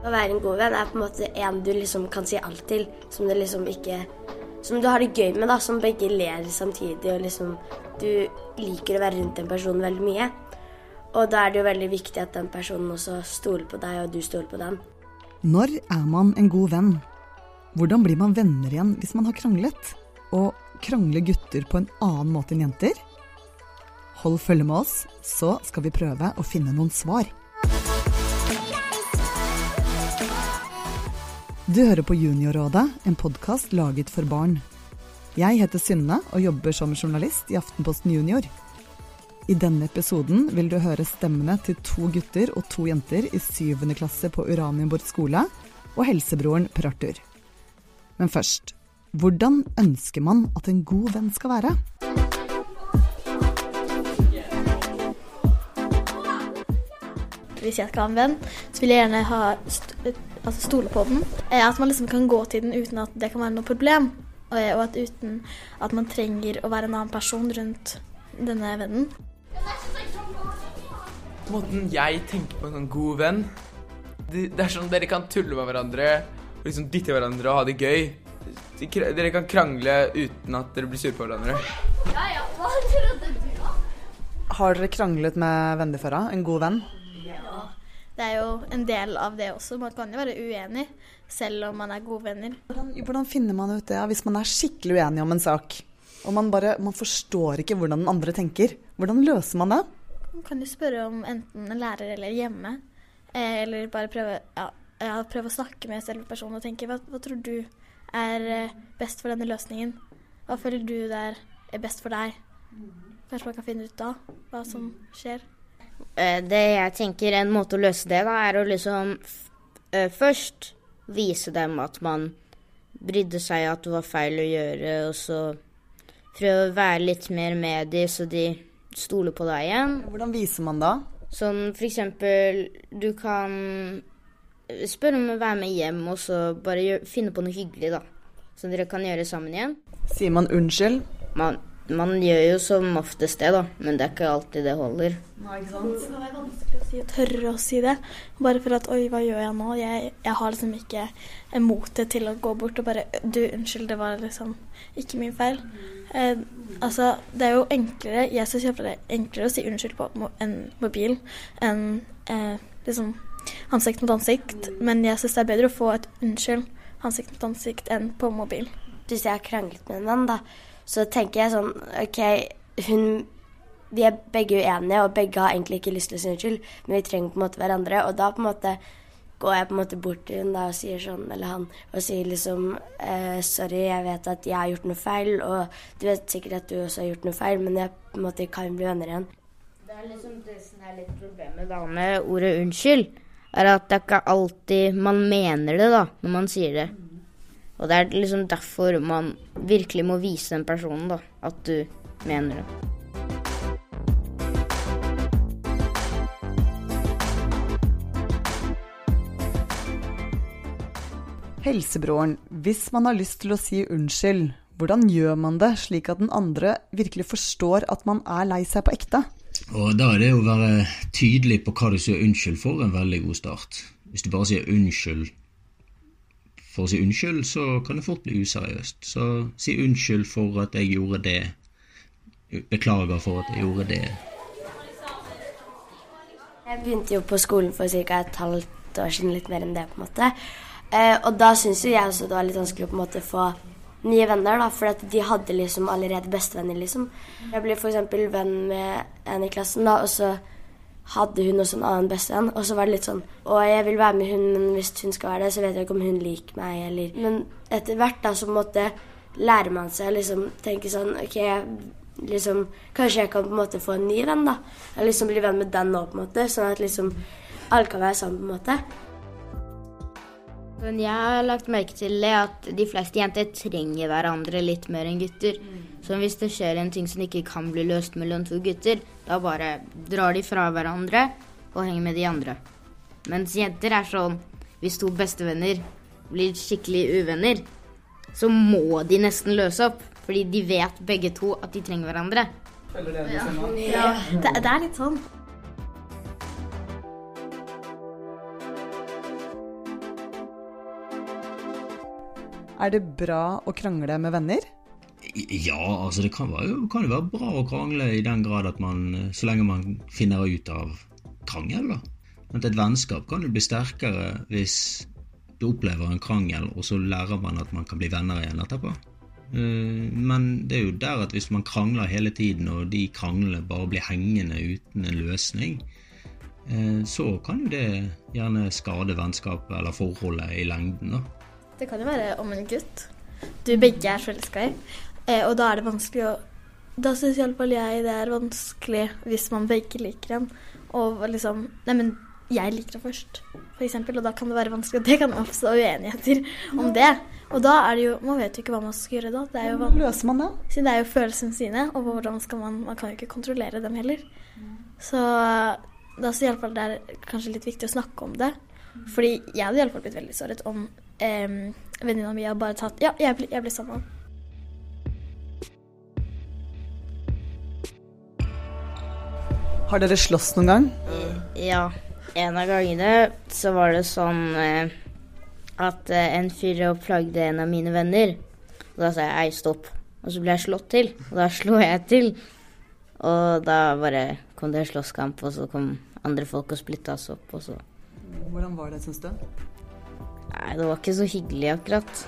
Å være en god venn er på en måte en du liksom kan si alt til, som du liksom ikke Som du har det gøy med, da, som begge ler samtidig, og liksom Du liker å være rundt en person veldig mye. Og da er det jo veldig viktig at den personen også stoler på deg, og du stoler på den. Når er man en god venn? Hvordan blir man venner igjen hvis man har kranglet? Og krangler gutter på en annen måte enn jenter? Hold følge med oss, så skal vi prøve å finne noen svar. Du hører på Juniorrådet, en podkast laget for barn. Jeg heter Synne og jobber som journalist i Aftenposten Junior. I denne episoden vil du høre stemmene til to gutter og to jenter i syvende klasse på Uranienborg skole, og helsebroren Per Arthur. Men først, hvordan ønsker man at en god venn skal være? Hvis jeg skal ha en venn, så vil jeg gjerne ha altså stole på den. Eh, At man liksom kan gå til den uten at det kan være noe problem. Og og at uten at man trenger å være en annen person rundt denne vennen. Måten jeg tenker på en sånn god venn det, det er sånn dere kan tulle med hverandre og liksom dytte hverandre og ha det gøy. Dere kan krangle uten at dere blir sure på hverandre. Har dere kranglet med venner før? da? En god venn? Det er jo en del av det også. Man kan jo være uenig selv om man er gode venner. Hvordan, hvordan finner man ut det ja, hvis man er skikkelig uenig om en sak? Og man bare man forstår ikke hvordan den andre tenker. Hvordan løser man det? Man kan jo spørre om enten en lærer eller hjemme. Eh, Eller bare prøve, ja, ja, prøve å snakke med selve personen og tenke hva, hva tror du er eh, best for denne løsningen? Hva føler du det er best for deg? Kanskje man kan finne ut da hva som skjer. Eh, Det jeg tenker en måte å løse det, da, er å liksom eh, først vise dem at man brydde seg at det var feil å gjøre, og så prøve å være litt mer med dem, så de stoler på deg igjen. Hvordan viser man da? Sånn for eksempel, du kan spørre om å være med hjem, og så bare gjør, finne på noe hyggelig, da. Som dere kan gjøre sammen igjen. Sier man unnskyld? Man, man gjør jo som oftest det, da, men det er ikke alltid det holder. Det er vanskelig å si, tørre å si det. Bare for at oi, hva gjør jeg nå? Jeg, jeg har liksom ikke motet til å gå bort og bare du, unnskyld, det var liksom ikke min feil. Eh, altså, det er jo enklere jeg synes det er enklere å si unnskyld på en mobil enn eh, liksom ansikt mot ansikt. Men jeg syns det er bedre å få et unnskyld ansikt mot ansikt enn på mobil. Hvis jeg har kranglet med en venn, da, så tenker jeg sånn OK, hun Vi er begge uenige, og begge har egentlig ikke lyst til å si unnskyld, men vi trenger på en måte hverandre. Og da på en måte går jeg på en måte bort til hun og sier sånn, eller han, og sier liksom eh, Sorry, jeg vet at jeg har gjort noe feil, og du vet sikkert at du også har gjort noe feil, men jeg på en måte kan bli venner igjen. Det er liksom det som er litt problemet da med ordet unnskyld, er at det er ikke alltid man mener det da, når man sier det. Og det er liksom derfor man virkelig må vise den personen da, at du mener det. Helsebroren, hvis man har lyst til å si unnskyld, hvordan gjør man det slik at den andre virkelig forstår at man er lei seg på ekte? Og Da er det å være tydelig på hva du sier unnskyld for, en veldig god start. Hvis du bare sier unnskyld for å si unnskyld, så kan det fort bli useriøst. Så si unnskyld for at jeg gjorde det. Beklager for at jeg gjorde det. Jeg begynte jo på skolen for ca. et halvt år siden, litt mer enn det, på en måte. Eh, og da syns jo jeg også det var litt vanskelig å på en måte få nye venner, da, for at de hadde liksom allerede bestevenner, liksom. Jeg ble f.eks. venn med en i klassen, da, og så hadde hun også en annen bestevenn, og så var det litt sånn Å, jeg vil være med hun, men hvis hun skal være det, så vet jeg ikke om hun liker meg, eller Men etter hvert, da, så måtte lærer man seg å liksom tenke sånn OK, liksom Kanskje jeg kan på en måte få en ny venn, da. Eller liksom bli venn med den nå, på en måte. Sånn at liksom alle kan være sammen, på en måte. Men jeg har lagt merke til det at de fleste jenter trenger hverandre litt mer enn gutter. Så hvis det skjer en ting som ikke kan bli løst mellom to gutter, da bare drar de fra hverandre og henger med de andre. Mens jenter er sånn Hvis to bestevenner blir skikkelig uvenner, så må de nesten løse opp. Fordi de vet begge to at de trenger hverandre. Ja. Det er litt sånn. Er det bra å krangle med venner? Ja, altså det kan, være, kan jo være bra å krangle i den grad at man Så lenge man finner ut av krangel, da. Men et vennskap kan jo bli sterkere hvis du opplever en krangel, og så lærer man at man kan bli venner igjen etterpå. Eh, men det er jo der at hvis man krangler hele tiden, og de kranglene bare blir hengende uten en løsning, eh, så kan jo det gjerne skade vennskapet eller forholdet i lengden. da. Det kan jo være om en gutt du begge er forelska i, eh, og da er det vanskelig å Da syns iallfall jeg det er vanskelig hvis man begge liker en, og liksom Nei, men jeg liker det først, f.eks., og da kan det være vanskelig. Og det kan oppstå uenigheter om det. Og da er det jo Man vet jo ikke hva man skal gjøre da. Det er jo Hvordan løser man det? Siden det er jo følelsene sine, og hvordan skal man Man kan jo ikke kontrollere dem heller. Så da det iallfall det er kanskje litt viktig å snakke om det. Fordi jeg hadde iallfall blitt veldig såret om eh, venninna mi hadde bare tatt Ja, jeg ble, jeg ble sammen. Har dere slåss noen gang? Ja. En av gangene så var det sånn eh, at eh, en fyr plagde en av mine venner. Og da sa jeg ei, stopp. Og så ble jeg slått til. Og da slo jeg til. Og da bare kom det slåsskamp, og så kom andre folk og splitta oss opp, og så Hvordan var det, syns du? Nei, det var ikke så hyggelig akkurat.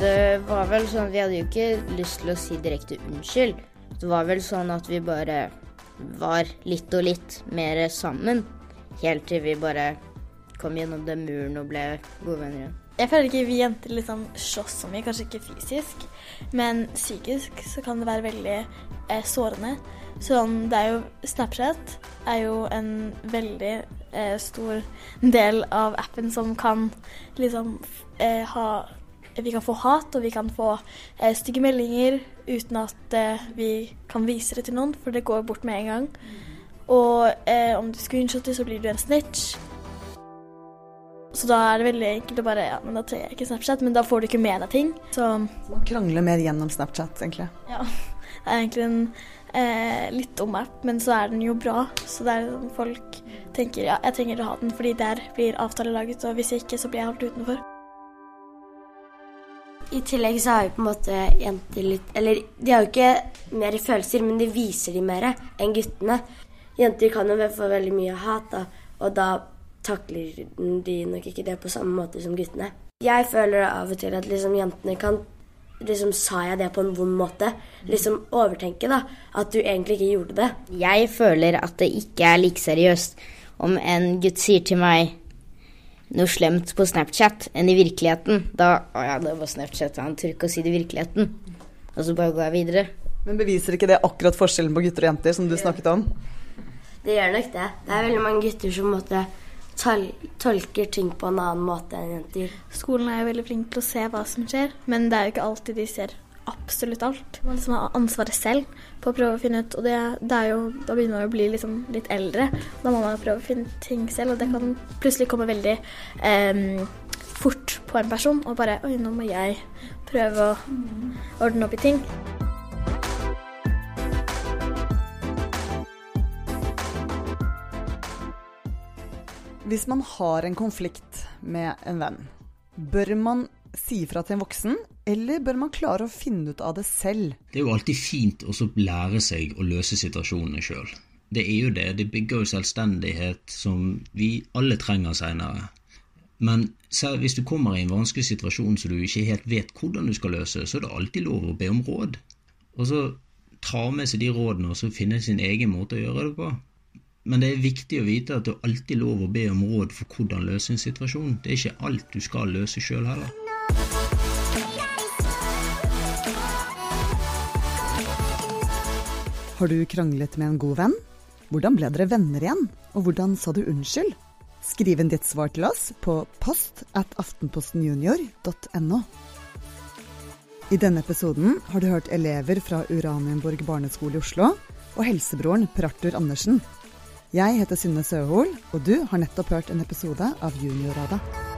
Det var vel sånn Vi hadde jo ikke lyst til å si direkte unnskyld. Det var vel sånn at vi bare var litt og litt mer sammen. Helt til vi bare kom gjennom den muren og ble gode venner igjen. Jeg føler ikke vi jenter liksom slåss så mye, kanskje ikke fysisk, men psykisk så kan det være veldig eh, sårende. Sånn, det er jo Snapchat er jo en veldig eh, stor del av appen som kan liksom eh, ha Vi kan få hat, og vi kan få eh, stygge meldinger uten at eh, vi kan vise det til noen, for det går bort med en gang. Og eh, om du screenshotter, så blir du en snitch. Så da er det veldig enkelt å bare Ja, men da trenger jeg ikke Snapchat, men da får du ikke med deg ting. Så Man krangler mer gjennom Snapchat, egentlig. ja. Det er egentlig en eh, litt dum app, men så er den jo bra. Så det er folk tenker ja, jeg trenger å ha den, fordi der blir avtale laget, og hvis jeg ikke, så blir jeg holdt utenfor. I tillegg så har jo på en måte jenter litt Eller de har jo ikke mer følelser, men de viser de mer enn guttene. Jenter kan jo få veldig mye hat, da, og da takler de nok ikke det på samme måte som guttene. Jeg føler av og til at liksom jentene kan liksom Sa jeg det på en vond måte? Liksom overtenke, da. At du egentlig ikke gjorde det. Jeg føler at det ikke er like seriøst om en gutt sier til meg noe slemt på Snapchat enn i virkeligheten. Da Å ja, det var Snapchat, han tør ikke å si det i virkeligheten. Og så bare går jeg videre. Men beviser ikke det akkurat forskjellen på gutter og jenter, som du snakket om? Det gjør nok det. Det er veldig mange gutter som måtte tol tolker ting på en annen måte enn jenter. Skolen er jo veldig flink til å se hva som skjer, men det er jo ikke alltid de ser absolutt alt. Man liksom har ansvaret selv på å prøve å finne ut, og det, det jo, da begynner man å bli liksom litt eldre. Da må man prøve å finne ting selv, og det kan plutselig komme veldig em, fort på en person, og bare Oi, nå må jeg prøve å ordne opp i ting. Hvis man har en konflikt med en venn, bør man si fra til en voksen, eller bør man klare å finne ut av det selv? Det er jo alltid fint å lære seg å løse situasjonene sjøl. Det er jo det. Det bygger jo selvstendighet som vi alle trenger seinere. Men selv hvis du kommer i en vanskelig situasjon som du ikke helt vet hvordan du skal løse, så er det alltid lov å be om råd. Og så ta med seg de rådene og så finne sin egen måte å gjøre det på. Men det er viktig å vite at det alltid lov å be om råd for hvordan løse en situasjon. Det er ikke alt du skal løse sjøl heller. Har du kranglet med en god venn? Hvordan ble dere venner igjen? Og hvordan sa du unnskyld? Skriv inn ditt svar til oss på post at aftenpostenjunior.no. I denne episoden har du hørt elever fra Uranienborg barneskole i Oslo og helsebroren Per Arthur Andersen. Jeg heter Synne Søhol, og du har nettopp hørt en episode av Juniorrådet.